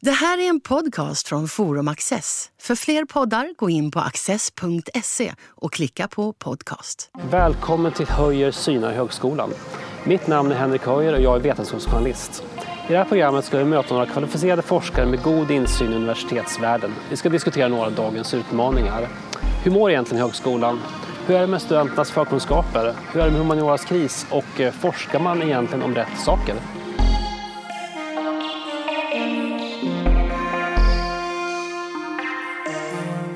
Det här är en podcast från Forum Access. För fler poddar, gå in på access.se och klicka på podcast. Välkommen till Höjer synar högskolan. Mitt namn är Henrik Höjer och jag är vetenskapsjournalist. I det här programmet ska vi möta några kvalificerade forskare med god insyn i universitetsvärlden. Vi ska diskutera några av dagens utmaningar. Hur mår egentligen högskolan? Hur är det med studenternas förkunskaper? Hur är det med humanioras kris? Och eh, forskar man egentligen om rätt saker?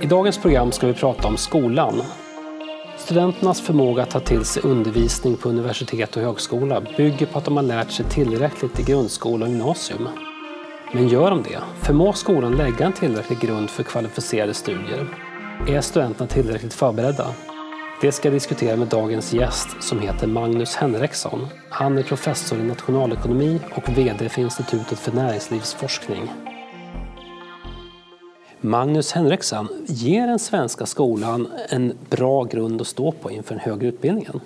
I dagens program ska vi prata om skolan. Studenternas förmåga att ta till sig undervisning på universitet och högskola bygger på att de har lärt sig tillräckligt i grundskola och gymnasium. Men gör de det? Förmår skolan lägga en tillräcklig grund för kvalificerade studier? Är studenterna tillräckligt förberedda? Det ska jag diskutera med dagens gäst som heter Magnus Henriksson. Han är professor i nationalekonomi och VD för Institutet för näringslivsforskning. Magnus Henriksson, ger den svenska skolan en bra grund att stå på inför den högre utbildningen?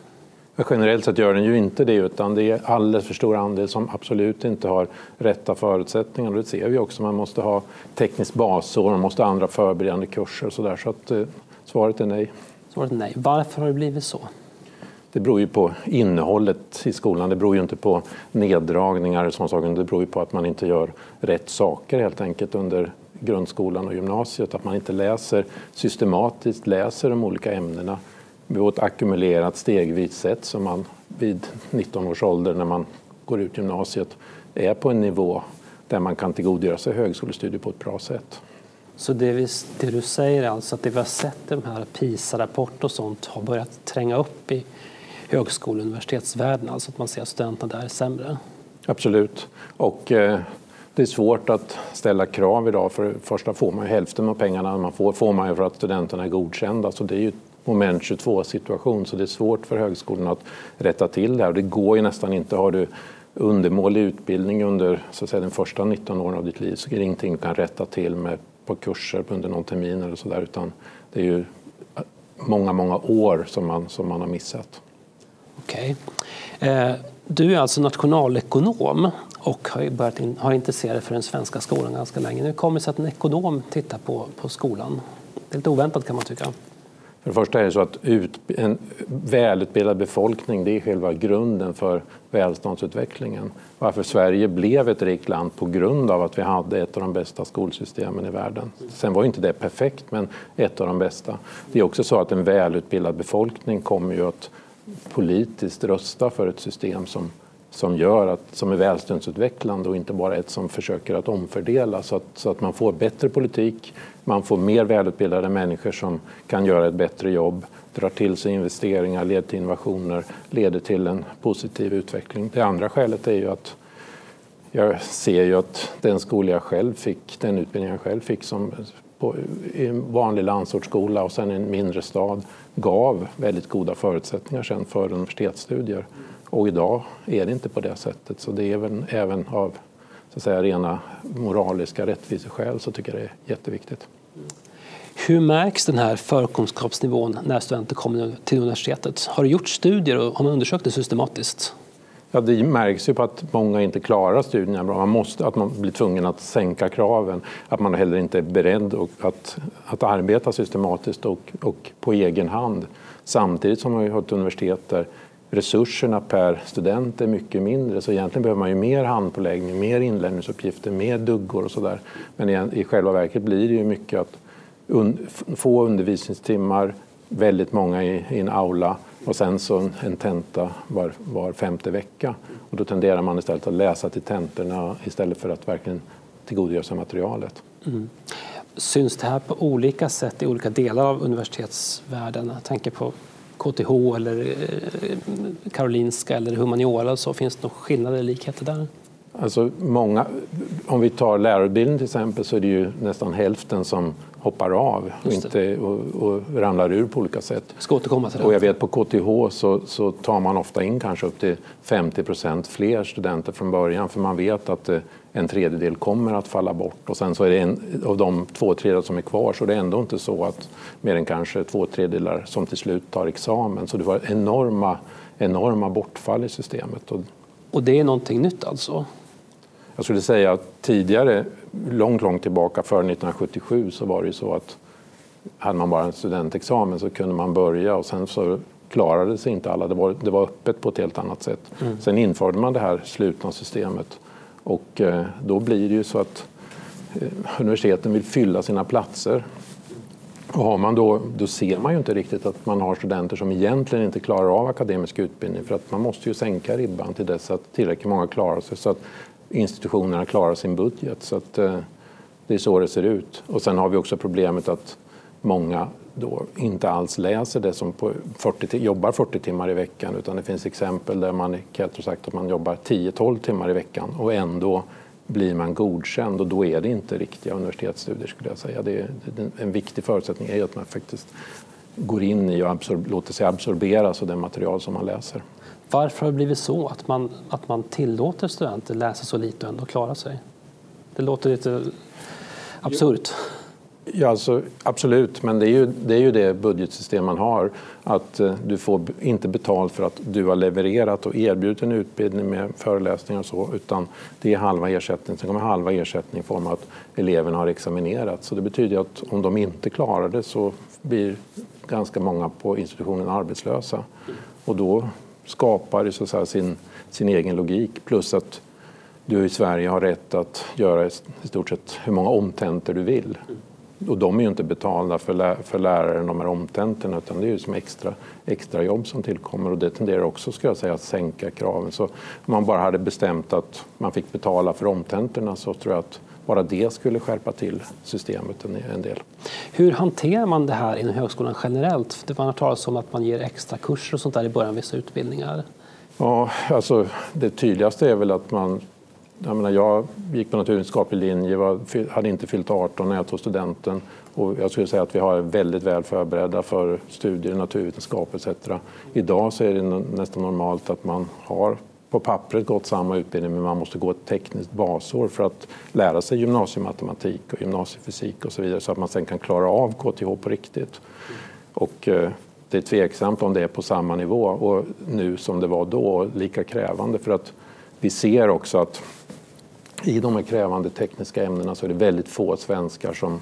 Generellt sett gör den ju inte det utan det är alldeles för stor andel som absolut inte har rätta förutsättningar. Och det ser vi också. Man måste ha tekniskt basår, man måste ha andra förberedande kurser och så där. Så att, eh, svaret är nej. Svaret är nej. Varför har det blivit så? Det beror ju på innehållet i skolan. Det beror ju inte på neddragningar och sådana saker. Det beror ju på att man inte gör rätt saker helt enkelt under grundskolan och gymnasiet. Att man inte läser systematiskt, läser de olika ämnena på ett ackumulerat stegvis sätt som man vid 19 års ålder när man går ut gymnasiet är på en nivå där man kan tillgodogöra sig högskolestudier på ett bra sätt. Så det, vi, det du säger är alltså att det vi har sett i de här PISA-rapporter och sånt har börjat tränga upp i högskole och universitetsvärlden, alltså att man ser att studenterna där är sämre? Absolut. Och eh, det är svårt att ställa krav idag. För det första får man ju hälften av pengarna man får, får man ju för att studenterna är godkända. Så det är ju moment 22 situation så det är svårt för högskolorna att rätta till det här. Det går ju nästan inte. Har du undermålig utbildning under så att säga, den första 19 åren av ditt liv så är det ingenting du kan rätta till med på kurser under någon termin eller sådär utan det är ju många, många år som man, som man har missat. Okej. Okay. Eh, du är alltså nationalekonom och har, börjat in, har intresserat dig för den svenska skolan ganska länge. Nu kommer det sig att en ekonom tittar på, på skolan. Det är lite oväntat kan man tycka. För det första är det så att ut, en välutbildad befolkning det är själva grunden för välståndsutvecklingen. Varför Sverige blev ett rikt land på grund av att vi hade ett av de bästa skolsystemen i världen. Sen var inte det perfekt, men ett av de bästa. Det är också så att en välutbildad befolkning kommer ju att politiskt rösta för ett system som som, gör att, som är välståndsutvecklande och inte bara ett som försöker att omfördela så att, så att man får bättre politik, man får mer välutbildade människor som kan göra ett bättre jobb, drar till sig investeringar, leder till innovationer, leder till en positiv utveckling. Det andra skälet är ju att jag ser ju att den skola jag själv fick, den utbildning jag själv fick som på, i en vanlig landsortsskola och sen i en mindre stad gav väldigt goda förutsättningar sen för universitetsstudier. Och idag är det inte på det sättet. Så det är väl även av så att säga, rena moraliska rättviseskäl så tycker jag det är jätteviktigt. Hur märks den här förkunskapsnivån när studenter kommer till universitetet? Har du gjort studier och har man undersökt det systematiskt? Ja, det märks ju på att många inte klarar studierna bra. Man måste, att man blir tvungen att sänka kraven. Att man heller inte är beredd att, att arbeta systematiskt och, och på egen hand. Samtidigt som man har ett universitet där resurserna per student är mycket mindre så egentligen behöver man ju mer handpåläggning, mer inlärningsuppgifter, mer duggor och sådär. Men i själva verket blir det ju mycket att un få undervisningstimmar, väldigt många i, i en aula och sen så en tenta var, var femte vecka. Och då tenderar man istället att läsa till tentorna istället för att verkligen tillgodogöra sig materialet. Mm. Syns det här på olika sätt i olika delar av universitetsvärlden? Jag tänker på KTH eller eh, Karolinska eller humaniora så finns det några skillnader eller likheter där? Alltså många, om vi tar lärarutbildningen till exempel så är det ju nästan hälften som hoppar av och, inte, och, och ramlar ur på olika sätt. Jag ska återkomma till det. Och jag vet på KTH så, så tar man ofta in kanske upp till 50 procent fler studenter från början för man vet att eh, en tredjedel kommer att falla bort och sen så är det en, av de två tredjedelar som är kvar så det är ändå inte så att mer än kanske två tredjedelar som till slut tar examen. Så det var enorma, enorma bortfall i systemet. Och det är någonting nytt alltså? Jag skulle säga att tidigare långt, långt tillbaka före 1977 så var det ju så att hade man bara en studentexamen så kunde man börja och sen så klarade sig inte alla. Det var, det var öppet på ett helt annat sätt. Mm. Sen införde man det här slutna systemet och eh, då blir det ju så att eh, universiteten vill fylla sina platser. Och har man då, då ser man ju inte riktigt att man har studenter som egentligen inte klarar av akademisk utbildning för att man måste ju sänka ribban till dess att tillräckligt många klarar sig så att institutionerna klarar sin budget. Så att, eh, det är så det ser ut. Och sen har vi också problemet att många då inte alls läser det som på 40, jobbar 40 timmar i veckan utan det finns exempel där man kallt sagt att man jobbar 10-12 timmar i veckan och ändå blir man godkänd och då är det inte riktiga universitetsstudier skulle jag säga. Det är, en viktig förutsättning är att man faktiskt går in i och absor- låter sig absorberas av det material som man läser. Varför har det blivit så att man, att man tillåter studenter läsa så lite och ändå klara sig? Det låter lite absurt. Ja, alltså, absolut, men det är, ju, det är ju det budgetsystem man har. Att eh, du får inte betalt för att du har levererat och erbjudit en utbildning med föreläsningar och så, utan det är halva ersättning. Sen kommer halva ersättning i form av att eleverna har examinerat. Så det betyder att om de inte klarar det så blir ganska många på institutionen arbetslösa. Och då skapar så att säga, sin, sin egen logik. Plus att du i Sverige har rätt att göra i stort sett hur många omtentor du vill och de är ju inte betalda för, lä för läraren, de här omtentorna, utan det är ju som extra, extra jobb som tillkommer och det tenderar också ska jag säga, att sänka kraven. Så om man bara hade bestämt att man fick betala för omtentorna så tror jag att bara det skulle skärpa till systemet en, del. Hur hanterar man det här inom högskolan generellt? Det var talas om att man ger extra kurser och sånt där i början av vissa utbildningar. Ja, alltså det tydligaste är väl att man jag, menar, jag gick på naturvetenskaplig linje, var, hade inte fyllt 18 när jag tog studenten och jag skulle säga att vi har väldigt väl förberedda för studier i naturvetenskap etc. Idag så är det nästan normalt att man har på pappret gått samma utbildning men man måste gå ett tekniskt basår för att lära sig gymnasiematematik och gymnasiefysik och så vidare så att man sen kan klara av KTH på riktigt. Och, eh, det är tveksamt om det är på samma nivå och nu som det var då, lika krävande för att vi ser också att i de här krävande tekniska ämnena så är det väldigt få svenskar som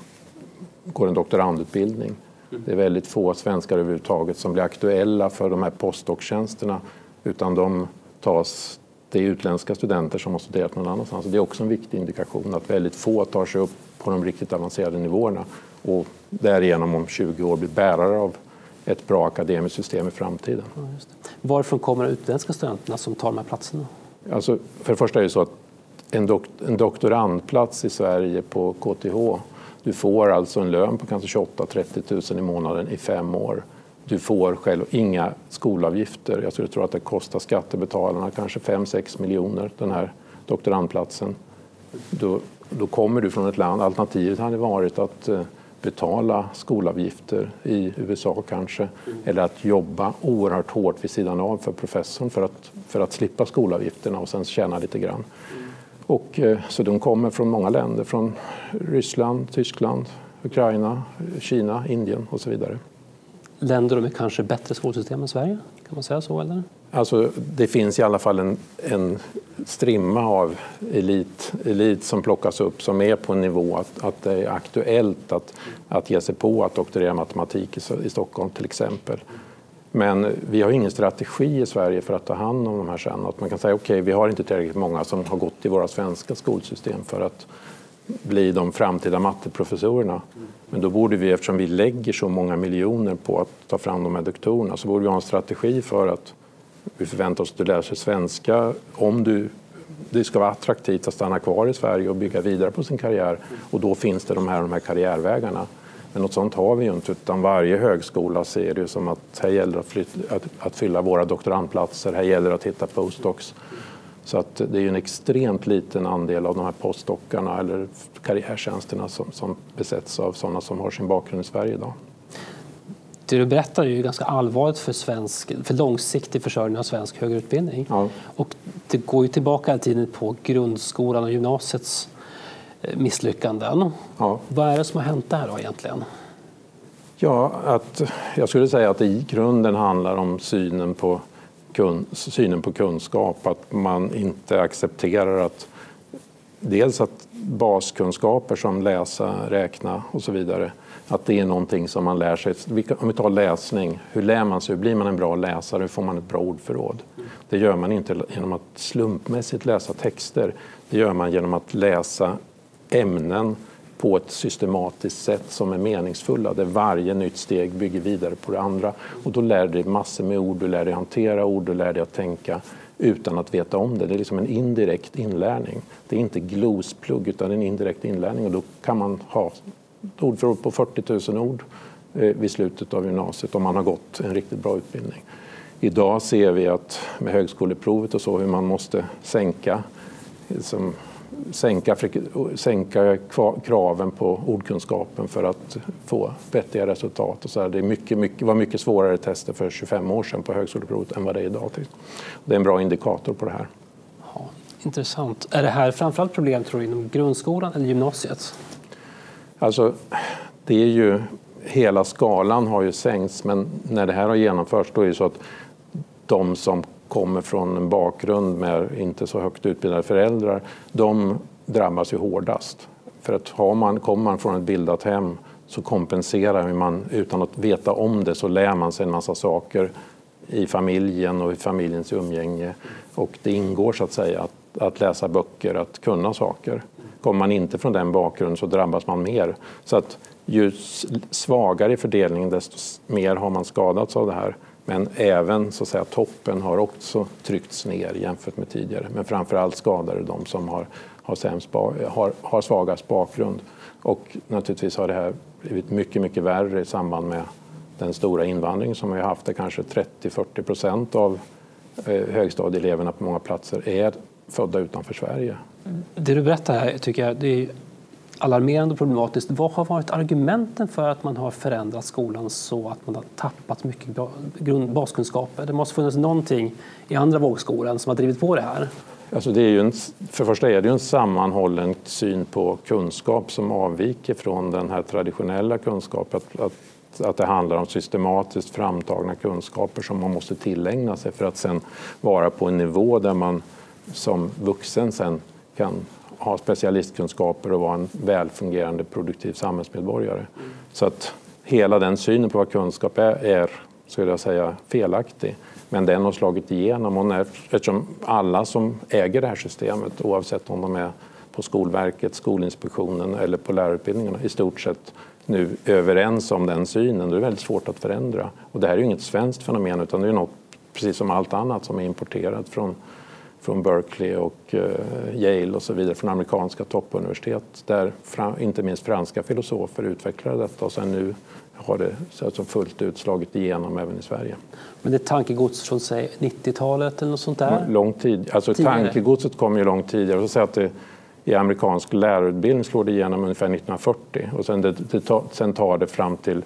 går en doktorandutbildning. Det är väldigt få svenskar överhuvudtaget som blir aktuella för de här postdoktjänsterna utan de tas, det är utländska studenter som har studerat någon annanstans. Det är också en viktig indikation att väldigt få tar sig upp på de riktigt avancerade nivåerna och därigenom om 20 år blir bärare av ett bra akademiskt system i framtiden. Ja, Varifrån kommer de utländska studenterna som tar de här platserna? Alltså, för det första är det så att en, dok en doktorandplats i Sverige på KTH, du får alltså en lön på kanske 28-30 000 i månaden i fem år. Du får själv inga skolavgifter. Jag skulle tro att det kostar skattebetalarna kanske 5-6 miljoner den här doktorandplatsen. Då, då kommer du från ett land, alternativet hade varit att eh, betala skolavgifter i USA kanske eller att jobba oerhört hårt vid sidan av för professorn för att, för att slippa skolavgifterna och sen tjäna lite grann. Och, eh, så de kommer från många länder, från Ryssland, Tyskland, Ukraina, Kina, Indien och så vidare. Länder med kanske bättre skolsystem än Sverige? Kan man säga så? Eller? Alltså, det finns i alla fall en, en strimma av elit, elit som plockas upp som är på en nivå att, att det är aktuellt att, att ge sig på att doktorera matematik i, i Stockholm till exempel. Men vi har ingen strategi i Sverige för att ta hand om de här sen. Att man kan säga okej, okay, vi har inte tillräckligt många som har gått i våra svenska skolsystem för att bli de framtida matteprofessorerna. Men då borde vi, eftersom vi lägger så många miljoner på att ta fram de här doktorerna, så borde vi ha en strategi för att vi förväntar oss att du lär sig svenska om du det ska vara attraktivt att stanna kvar i Sverige och bygga vidare på sin karriär. Och då finns det de här, de här karriärvägarna. Men något sånt har vi ju inte, utan varje högskola ser det som att här gäller att, flytta, att, att fylla våra doktorandplatser, här gäller det att hitta postdocs. Så att det är en extremt liten andel av de här postdocarna eller karriärtjänsterna som, som besätts av sådana som har sin bakgrund i Sverige idag. Det du berättar är ju ganska allvarligt för, svensk, för långsiktig försörjning av svensk högre utbildning. Ja. Och det går ju tillbaka hela tiden på grundskolan och gymnasiets eh, misslyckanden. Ja. Vad är det som har hänt där då egentligen? Ja, att, jag skulle säga att det i grunden handlar om synen på, kun, synen på kunskap. Att man inte accepterar att dels att baskunskaper som läsa, räkna och så vidare. Att det är någonting som man lär sig. Om vi tar läsning, hur lär man sig? Hur blir man en bra läsare? Hur får man ett bra ordförråd? Det gör man inte genom att slumpmässigt läsa texter. Det gör man genom att läsa ämnen på ett systematiskt sätt som är meningsfulla där varje nytt steg bygger vidare på det andra. Och då lär du dig massor med ord, du lär dig hantera ord, du lär dig att tänka utan att veta om det. Det är liksom en indirekt inlärning. Det är inte glosplugg utan en indirekt inlärning och då kan man ha ordförråd på 40 000 ord eh, vid slutet av gymnasiet om man har gått en riktigt bra utbildning. Idag ser vi att med högskoleprovet och så hur man måste sänka liksom, sänka, sänka kraven på ordkunskapen för att få vettiga resultat. Och så här. Det är mycket, mycket, var mycket svårare tester för 25 år sedan på högskoleprovet än vad det är idag. Det är en bra indikator på det här. Ja, intressant. Är det här framförallt problem tror du, inom grundskolan eller gymnasiet? Alltså, det är ju, hela skalan har ju sänkts men när det här har genomförts då är det så att de som kommer från en bakgrund med inte så högt utbildade föräldrar, de drabbas ju hårdast. För att har man, kommer man från ett bildat hem så kompenserar man utan att veta om det så lär man sig en massa saker i familjen och i familjens umgänge. Och det ingår så att säga att, att läsa böcker, att kunna saker. Kommer man inte från den bakgrunden så drabbas man mer. Så att ju svagare i fördelningen desto mer har man skadats av det här. Men även så att säga, toppen har också tryckts ner jämfört med tidigare. Men framför allt skadar det de som har, har, sämst, har, har svagast bakgrund. Och naturligtvis har det här blivit mycket, mycket värre i samband med den stora invandring som vi har haft. Där kanske 30-40 procent av eh, högstadieeleverna på många platser är födda utanför Sverige. Mm. Det du berättar här tycker jag det är alarmerande och problematiskt. Vad har varit argumenten för att man har förändrat skolan så att man har tappat mycket baskunskaper? Det måste funnits någonting i andra vågskolan som har drivit på det här. Alltså det är ju en, för det första är det ju en sammanhållen syn på kunskap som avviker från den här traditionella kunskapen. Att, att, att det handlar om systematiskt framtagna kunskaper som man måste tillägna sig för att sen vara på en nivå där man som vuxen sen kan ha specialistkunskaper och vara en välfungerande produktiv samhällsmedborgare. Mm. Så att hela den synen på vad kunskap är, är skulle jag säga, felaktig. Men den har slagit igenom och när, eftersom alla som äger det här systemet oavsett om de är på Skolverket, Skolinspektionen eller på lärarutbildningarna i stort sett nu överens om den synen, då är det väldigt svårt att förändra. Och det här är ju inget svenskt fenomen utan det är något precis som allt annat som är importerat från från Berkeley och eh, Yale och så vidare från amerikanska toppuniversitet där inte minst franska filosofer utvecklade detta och sen nu har det alltså fullt ut slagit igenom även i Sverige. Men det är tankegods från 90-talet eller något sånt där? Lång tid. Alltså tankegodset kom ju långt tidigare. Säga att det, I amerikansk lärarutbildning slår det igenom ungefär 1940 och sen, det, det, sen tar det fram till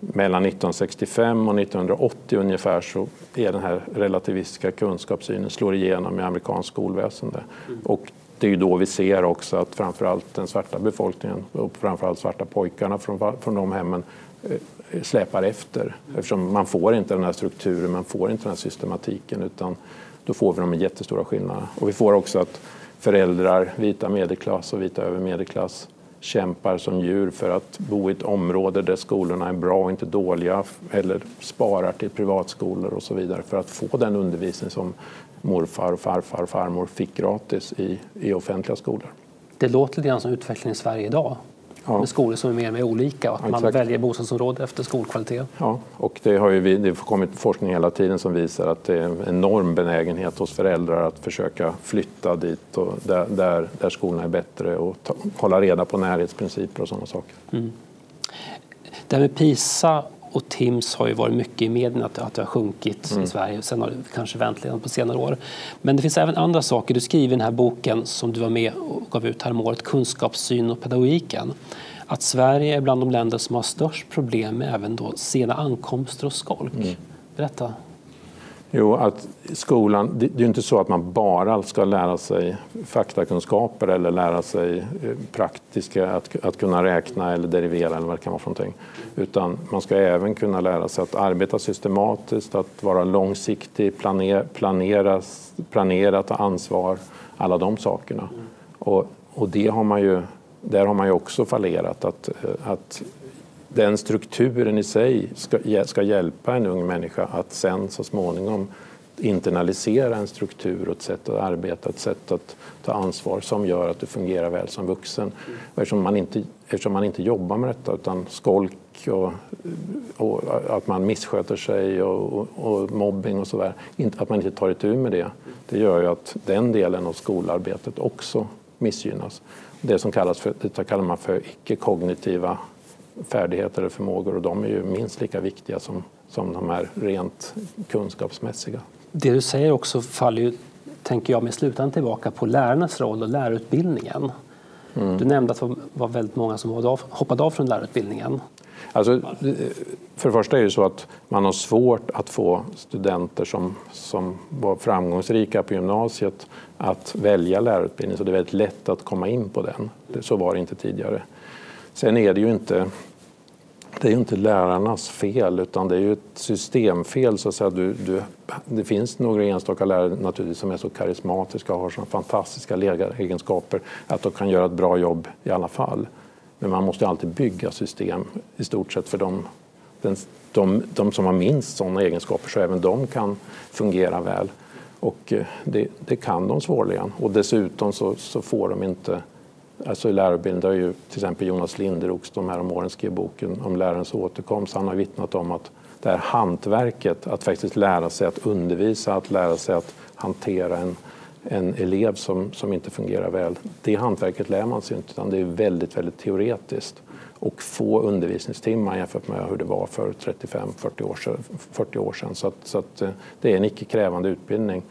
mellan 1965 och 1980 ungefär så är den här relativistiska kunskapssynen slår igenom i amerikanskt skolväsende. Mm. Och det är då vi ser också att framförallt den svarta befolkningen och framförallt svarta pojkarna från, från de hemmen eh, släpar efter eftersom man får inte den här strukturen, man får inte den här systematiken utan då får vi de jättestora skillnaderna. Och vi får också att föräldrar, vita medelklass och vita över medelklass kämpar som djur för att bo i ett område där skolorna är bra och inte dåliga eller sparar till privatskolor och så vidare för att få den undervisning som morfar, farfar och farmor fick gratis i, i offentliga skolor. Det låter lite grann som utvecklingen i Sverige idag ja. med skolor som är mer och mer olika och att ja, man väljer bostadsområde efter skolkvalitet. Ja, och det har ju det har kommit forskning hela tiden som visar att det är en enorm benägenhet hos föräldrar att försöka flytta dit och där, där, där skolorna är bättre och ta, hålla reda på närhetsprinciper och sådana saker. Mm. Det här med PISA och TIMS har ju varit mycket i medierna att, att det har sjunkit mm. i Sverige. Sen har det kanske vänt på senare år. Men det finns även andra saker. Du skriver i den här boken som du var med och gav ut häromåret, Kunskapssyn och pedagogiken. Att Sverige är bland de länder som har störst problem med även då sena ankomster och skolk. Mm. Berätta. Jo, att skolan, det är ju inte så att man bara ska lära sig faktakunskaper eller lära sig eh, praktiska, att, att kunna räkna eller derivera eller vad det kan vara för någonting. Utan man ska även kunna lära sig att arbeta systematiskt, att vara långsiktig, planera, planera, planera ta ansvar, alla de sakerna. Och, och det har man ju, där har man ju också fallerat. Att, eh, att den strukturen i sig ska, ska hjälpa en ung människa att sen så småningom internalisera en struktur och ett sätt att arbeta, ett sätt att ta ansvar som gör att du fungerar väl som vuxen. Eftersom, man inte, eftersom man inte jobbar med detta utan skolk och, och att man missköter sig och, och, och mobbing och sådär, att man inte tar itu med det, det gör ju att den delen av skolarbetet också missgynnas. Det som kallas för, det kallar man för icke-kognitiva färdigheter eller förmågor och de är ju minst lika viktiga som, som de här rent kunskapsmässiga. Det du säger också faller ju, tänker jag, med slutändan tillbaka på lärarnas roll och lärarutbildningen. Mm. Du nämnde att det var väldigt många som hoppade av från lärarutbildningen. Alltså, för det första är det så att man har svårt att få studenter som, som var framgångsrika på gymnasiet att välja lärarutbildning, så det är väldigt lätt att komma in på den. Så var det inte tidigare. Sen är det ju inte det är ju inte lärarnas fel utan det är ju ett systemfel. Så att säga. Du, du, det finns några enstaka lärare naturligtvis som är så karismatiska och har så fantastiska ledaregenskaper att de kan göra ett bra jobb i alla fall. Men man måste alltid bygga system i stort sett för de, de, de, de som har minst sådana egenskaper så även de kan fungera väl. Och eh, det, det kan de svårligen. Och dessutom så, så får de inte Alltså I lärarutbildningen där ju till exempel Jonas Linderoks de här om åren skrev boken om lärarens återkomst. Han har vittnat om att det här hantverket, att faktiskt lära sig att undervisa, att lära sig att hantera en, en elev som, som inte fungerar väl. Det hantverket lär man sig inte utan det är väldigt, väldigt teoretiskt och få undervisningstimmar jämfört med hur det var för 35-40 år sedan. 40 år sedan. Så, att, så att eh, det är en icke krävande utbildning.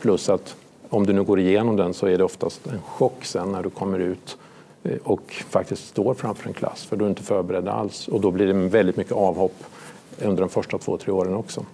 Plus att om du nu går igenom den så är det oftast en chock sen när du kommer ut eh, och faktiskt står framför en klass för du är inte förberedd alls och då blir det väldigt mycket avhopp under de första två, tre åren också.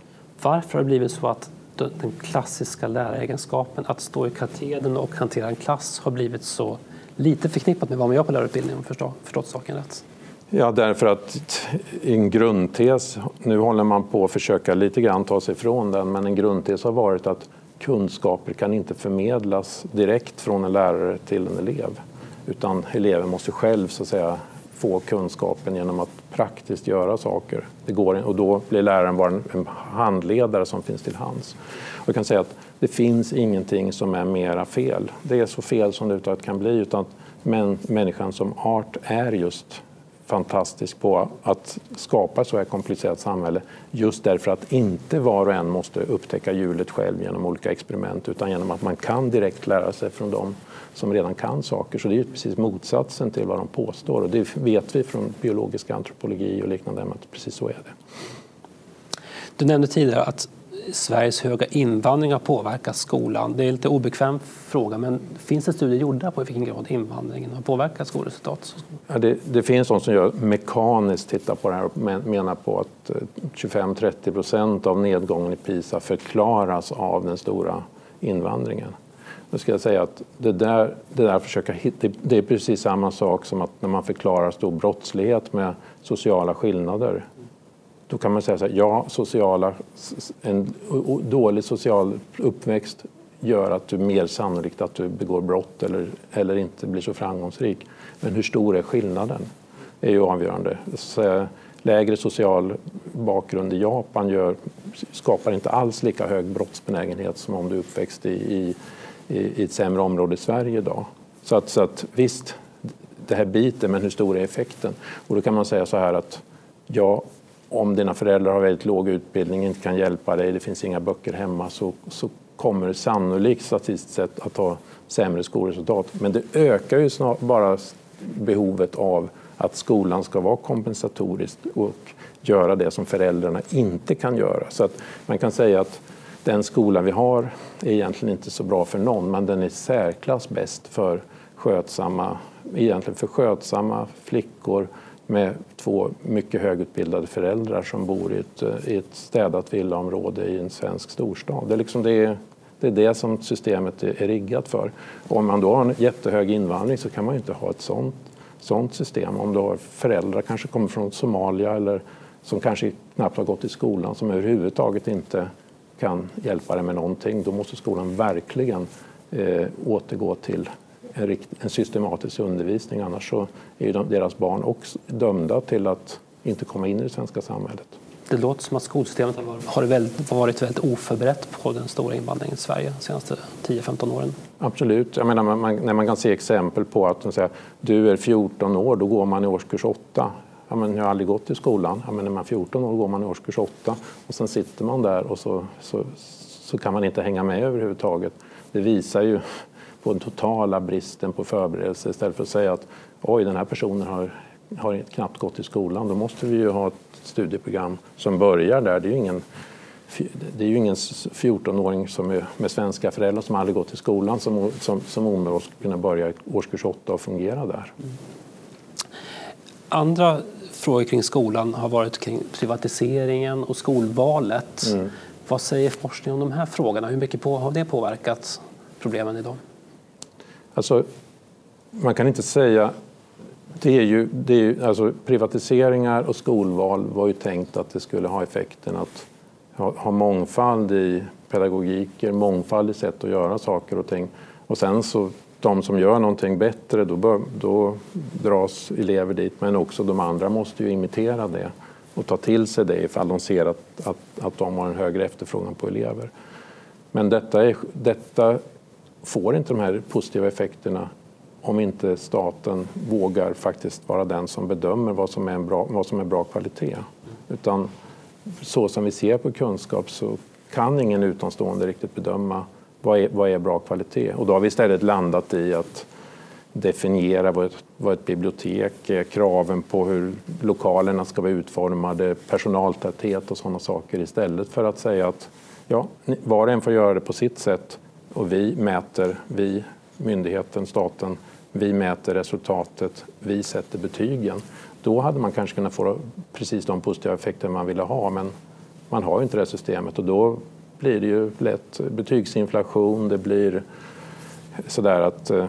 Varför har det blivit så att den klassiska läraregenskapen att stå i katedern och hantera en klass har blivit så lite förknippat med vad man gör på lärarutbildningen om jag förstått saken rätt? Ja, därför att en grundtes, nu håller man på att försöka lite grann ta sig ifrån den, men en grundtes har varit att kunskaper kan inte förmedlas direkt från en lärare till en elev. Utan eleven måste själv så att säga, få kunskapen genom att praktiskt göra saker. Det går, och då blir läraren bara en handledare som finns till hands. Och jag kan säga att det finns ingenting som är mera fel. Det är så fel som det kan bli. Utan men människan som art är just fantastisk på att skapa ett så här komplicerat samhälle just därför att inte var och en måste upptäcka hjulet själv genom olika experiment utan genom att man kan direkt lära sig från dem som redan kan saker. Så det är precis motsatsen till vad de påstår och det vet vi från biologisk antropologi och liknande att precis så är det. Du nämnde tidigare att Sveriges höga invandring har påverkat skolan? Det är en lite obekväm fråga, men finns det studier gjorda på i vilken grad invandringen har påverkat skolresultat? Ja, det, det finns de som gör mekaniskt tittar på det här och menar på att eh, 25-30 procent av nedgången i PISA förklaras av den stora invandringen. Då ska jag säga att det där, det där försöka hitta, det är precis samma sak som att när man förklarar stor brottslighet med sociala skillnader då kan man säga så här, ja, sociala, en dålig social uppväxt gör att du är mer sannolikt att du begår brott eller, eller inte blir så framgångsrik. Men hur stor är skillnaden? Det är ju avgörande. Så, lägre social bakgrund i Japan gör, skapar inte alls lika hög brottsbenägenhet som om du är uppväxt i, i, i ett sämre område i Sverige idag. Så att, så att visst, det här biter, men hur stor är effekten? Och då kan man säga så här att ja, om dina föräldrar har väldigt låg utbildning, inte kan hjälpa dig, det finns inga böcker hemma så, så kommer du sannolikt statistiskt sett att ha sämre skolresultat. Men det ökar ju snart bara behovet av att skolan ska vara kompensatorisk och göra det som föräldrarna inte kan göra. Så att man kan säga att den skola vi har är egentligen inte så bra för någon, men den är särklass bäst för skötsamma, egentligen för skötsamma flickor med två mycket högutbildade föräldrar som bor i ett, eh, i ett städat villaområde i en svensk storstad. Det är, liksom det, det, är det som systemet är, är riggat för. Och om man då har en jättehög invandring så kan man ju inte ha ett sånt, sånt system. Om du har föräldrar kanske kommer från Somalia eller som kanske knappt har gått i skolan som överhuvudtaget inte kan hjälpa dig med någonting, då måste skolan verkligen eh, återgå till en, en systematisk undervisning. Annars så är de, deras barn också dömda till att inte komma in i det svenska samhället. Det låter som att skolsystemet har varit väldigt oförberett på den stora invandringen i Sverige de senaste 10-15 åren. Absolut. Jag menar, man, när man kan se exempel på att säger, du är 14 år, då går man i årskurs 8. Ja, men jag har aldrig gått i skolan. Ja, men när man är 14 år går man i årskurs 8 och sen sitter man där och så, så, så kan man inte hänga med överhuvudtaget. Det visar ju på den totala bristen på förberedelse istället för att säga att oj, den här personen har, har knappt gått i skolan. Då måste vi ju ha ett studieprogram som börjar där. Det är ju ingen, det är ju ingen 14-åring som är med svenska föräldrar som aldrig gått i skolan som, som, som omedelbart ska kunna börja i årskurs 8 och fungera där. Andra frågor kring skolan har varit kring privatiseringen och skolvalet. Mm. Vad säger forskningen om de här frågorna? Hur mycket på, har det påverkat problemen idag? Alltså, man kan inte säga... Det är ju, det är, alltså, privatiseringar och skolval var ju tänkt att det skulle ha effekten att ha, ha mångfald i pedagogiker, mångfald i sätt att göra saker och ting. Och sen så de som gör någonting bättre, då, bör, då dras elever dit. Men också de andra måste ju imitera det och ta till sig det ifall de ser att, att, att de har en högre efterfrågan på elever. Men detta, är, detta får inte de här positiva effekterna om inte staten vågar faktiskt vara den som bedömer vad som är, en bra, vad som är bra kvalitet. Utan så som vi ser på kunskap så kan ingen utomstående riktigt bedöma vad är, vad är bra kvalitet. Och då har vi istället landat i att definiera vad ett, vad ett bibliotek är, kraven på hur lokalerna ska vara utformade, personaltäthet och sådana saker istället för att säga att ja, var och en får göra det på sitt sätt och vi mäter, vi, myndigheten, staten, vi mäter resultatet, vi sätter betygen. Då hade man kanske kunnat få precis de positiva effekter man ville ha men man har ju inte det systemet och då blir det ju lätt betygsinflation, det blir sådär att eh,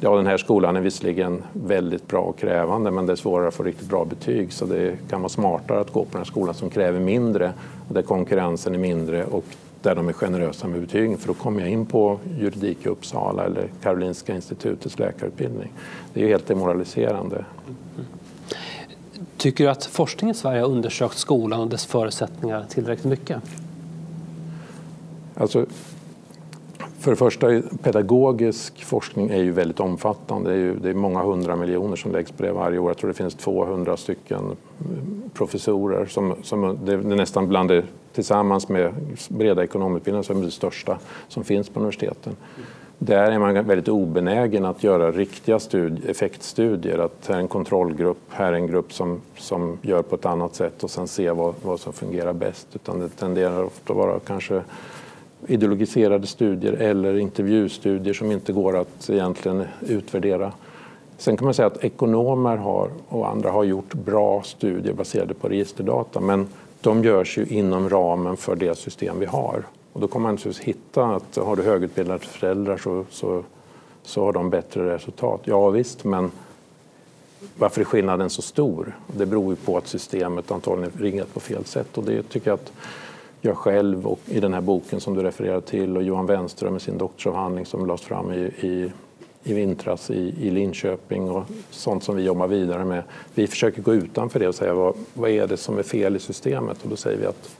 ja, den här skolan är visserligen väldigt bra och krävande men det är svårare att få riktigt bra betyg så det kan vara smartare att gå på den här skolan som kräver mindre och där konkurrensen är mindre och där de är generösa med betygen för kommer jag in på juridik i Uppsala eller Karolinska institutets läkarutbildning. Det är ju helt demoraliserande. Tycker du att forskningen i Sverige har undersökt skolan och dess förutsättningar tillräckligt mycket? Alltså, för det första, pedagogisk forskning är ju väldigt omfattande. Det är, ju, det är många hundra miljoner som läggs på det varje år. Jag tror det finns 200 stycken professorer. Som, som, det är nästan bland det, tillsammans med breda ekonomutbildningar, som är det största som finns på universiteten. Där är man väldigt obenägen att göra riktiga studie, effektstudier. Att här är en kontrollgrupp, här är en grupp som, som gör på ett annat sätt och sen se vad, vad som fungerar bäst. Utan det tenderar ofta att vara kanske ideologiserade studier eller intervjustudier som inte går att egentligen utvärdera. Sen kan man säga att ekonomer har, och andra har gjort bra studier baserade på registerdata men de görs ju inom ramen för det system vi har. Och då kommer man naturligtvis hitta att har du högutbildade föräldrar så, så, så har de bättre resultat. Ja visst, men varför är skillnaden så stor? Det beror ju på att systemet antagligen är riggat på fel sätt och det tycker jag att jag själv och i den här boken som du refererar till och Johan Wenström med sin doktorsavhandling som lades fram i, i, i vintras i, i Linköping och sånt som vi jobbar vidare med. Vi försöker gå utanför det och säga vad, vad är det som är fel i systemet och då säger vi att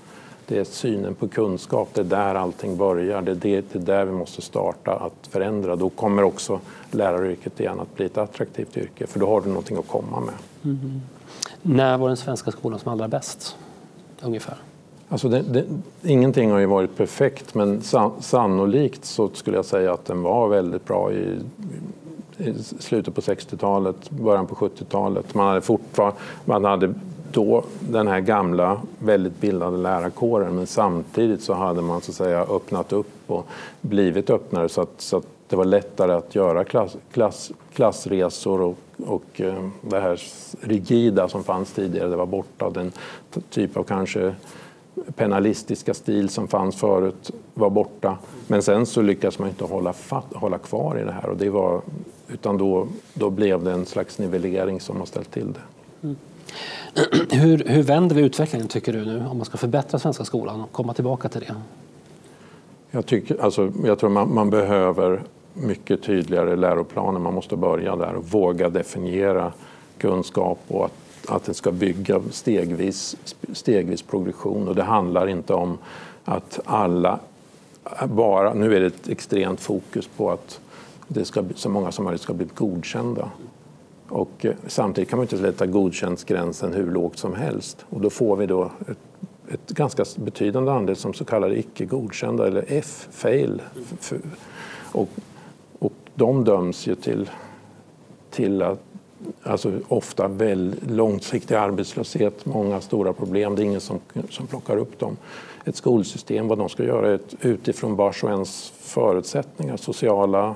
det är synen på kunskap, det är där allting börjar, det är, det, det är där vi måste starta att förändra. Då kommer också läraryrket igen att bli ett attraktivt yrke för då har du någonting att komma med. Mm. När var den svenska skolan som allra bäst? Ungefär? Alltså det, det, ingenting har ju varit perfekt men sannolikt så skulle jag säga att den var väldigt bra i, i slutet på 60-talet, början på 70-talet. Man hade fortfarande, man hade då den här gamla, väldigt bildade lärarkåren men samtidigt så hade man så att säga öppnat upp och blivit öppnare så att, så att det var lättare att göra klass, klass, klassresor och, och eh, det här rigida som fanns tidigare, det var borta. Den typ av kanske penalistiska stil som fanns förut var borta. Men sen så lyckades man inte hålla, fatt, hålla kvar i det här och det var, utan då, då blev det en slags nivellering som har ställt till det. Mm. Hur, hur vänder vi utvecklingen tycker du nu om man ska förbättra svenska skolan och komma tillbaka till det? Jag, tycker, alltså, jag tror man, man behöver mycket tydligare läroplaner. Man måste börja där och våga definiera kunskap och att, att det ska bygga stegvis, stegvis progression. Och det handlar inte om att alla bara, nu är det ett extremt fokus på att det ska, så många som möjligt ska bli godkända. Och eh, samtidigt kan man inte sätta godkäntsgränsen hur lågt som helst. Och då får vi då ett, ett ganska betydande andel som så kallade icke godkända eller F-fail. Och, och de döms ju till, till att alltså ofta väldigt långsiktig arbetslöshet, många stora problem. Det är ingen som, som plockar upp dem. Ett skolsystem, vad de ska göra utifrån vars och ens förutsättningar, sociala,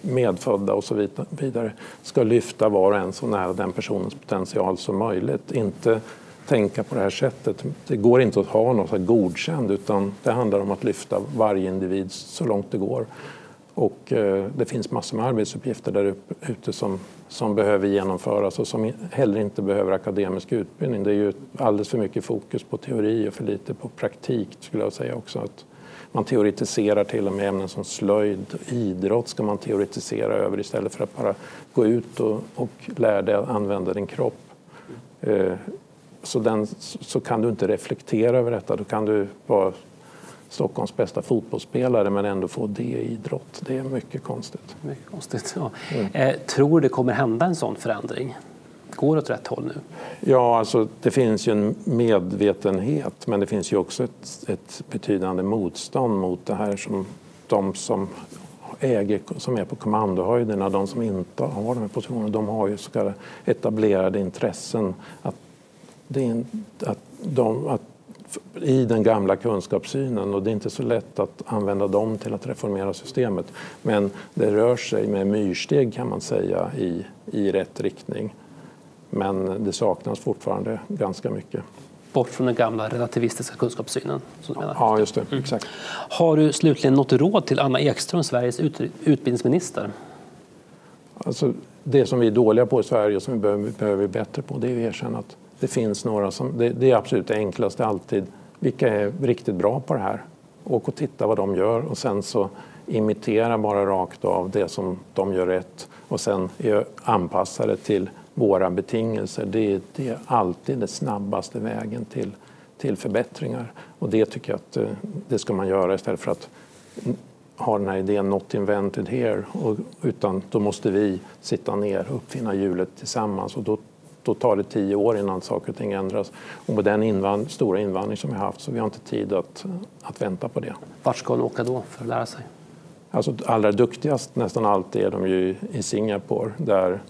medfödda och så vidare, ska lyfta var och en så nära den personens potential som möjligt. Inte tänka på det här sättet. Det går inte att ha något godkänd utan det handlar om att lyfta varje individ så långt det går. Och eh, det finns massor med arbetsuppgifter där ute som, som behöver genomföras och som heller inte behöver akademisk utbildning. Det är ju alldeles för mycket fokus på teori och för lite på praktik skulle jag säga också. Att man teoretiserar till och med ämnen som slöjd, och idrott ska man teoretisera över istället för att bara gå ut och, och lära dig att använda din kropp. Eh, så, den, så kan du inte reflektera över detta. Då kan du bara Stockholms bästa fotbollsspelare men ändå få det i idrott. Det är mycket konstigt. Mycket konstigt ja. Mm. Eh, tror du det kommer hända en sån förändring? Går åt rätt håll nu? Ja, alltså, det finns ju en medvetenhet men det finns ju också ett, ett betydande motstånd mot det här som de som äger, som är på kommandohöjderna, de som inte har de här positionerna, de har ju så kallade etablerade intressen. Att, det är, att, de, att i den gamla kunskapssynen och det är inte så lätt att använda dem till att reformera systemet. Men det rör sig med myrsteg kan man säga i, i rätt riktning. Men det saknas fortfarande ganska mycket. Bort från den gamla relativistiska kunskapssynen? Ja, just det. Mm. Exakt. Har du slutligen något råd till Anna Ekström, Sveriges ut utbildningsminister? Alltså, det som vi är dåliga på i Sverige och som vi behöver bli bättre på det är att erkänna att det finns några som... Det, det är absolut enklast alltid. Vilka är riktigt bra på det här? Åk och titta vad de gör och sen så imitera bara rakt av det som de gör rätt och sen anpassa det till våra betingelser. Det, det är alltid den snabbaste vägen till, till förbättringar. Och det tycker jag att eh, det ska man göra istället för att ha den här idén not invented here. Och, utan då måste vi sitta ner och uppfinna hjulet tillsammans. Och då, då tar det tio år innan saker och ting ändras. Och med den invand stora invandring som vi har haft så vi har inte tid att, att vänta på det. Vart ska de åka då för att lära sig? Alltså, allra duktigast nästan alltid är de ju i Singapore där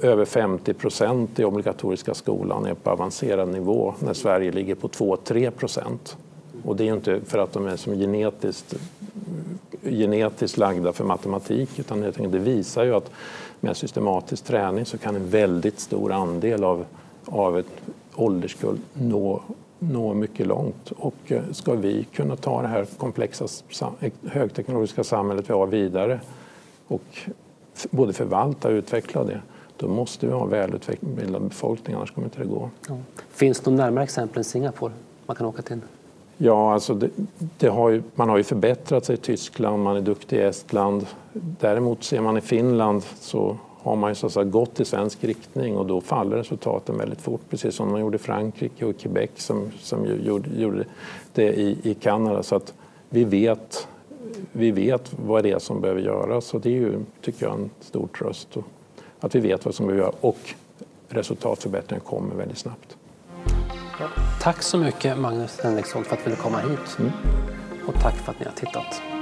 över 50 procent i obligatoriska skolan är på avancerad nivå när Sverige ligger på 2-3 procent. Och det är inte för att de är som genetiskt, genetiskt lagda för matematik utan det visar ju att med systematisk träning så kan en väldigt stor andel av, av ett ålderskull nå, nå mycket långt. Och eh, ska vi kunna ta det här komplexa högteknologiska samhället vi har vidare och både förvalta och utveckla det då måste vi ha välutbildad befolkning, annars kommer inte det gå. Ja. Finns det några närmare exempel än Singapore man kan åka till? Ja, alltså det, det har ju, man har ju förbättrat sig i Tyskland, man är duktig i Estland. Däremot ser man i Finland så har man ju så att säga gått i svensk riktning och då faller resultaten väldigt fort, precis som man gjorde i Frankrike och i Quebec som, som gjorde, gjorde det i, i Kanada. Så att vi vet, vi vet vad det är som behöver göras och det är ju, tycker jag, en stor tröst att vi vet vad som behöver göras och resultatförbättringen kommer väldigt snabbt. Tack så mycket Magnus Henriksson för att du ville komma hit. Mm. Och tack för att ni har tittat.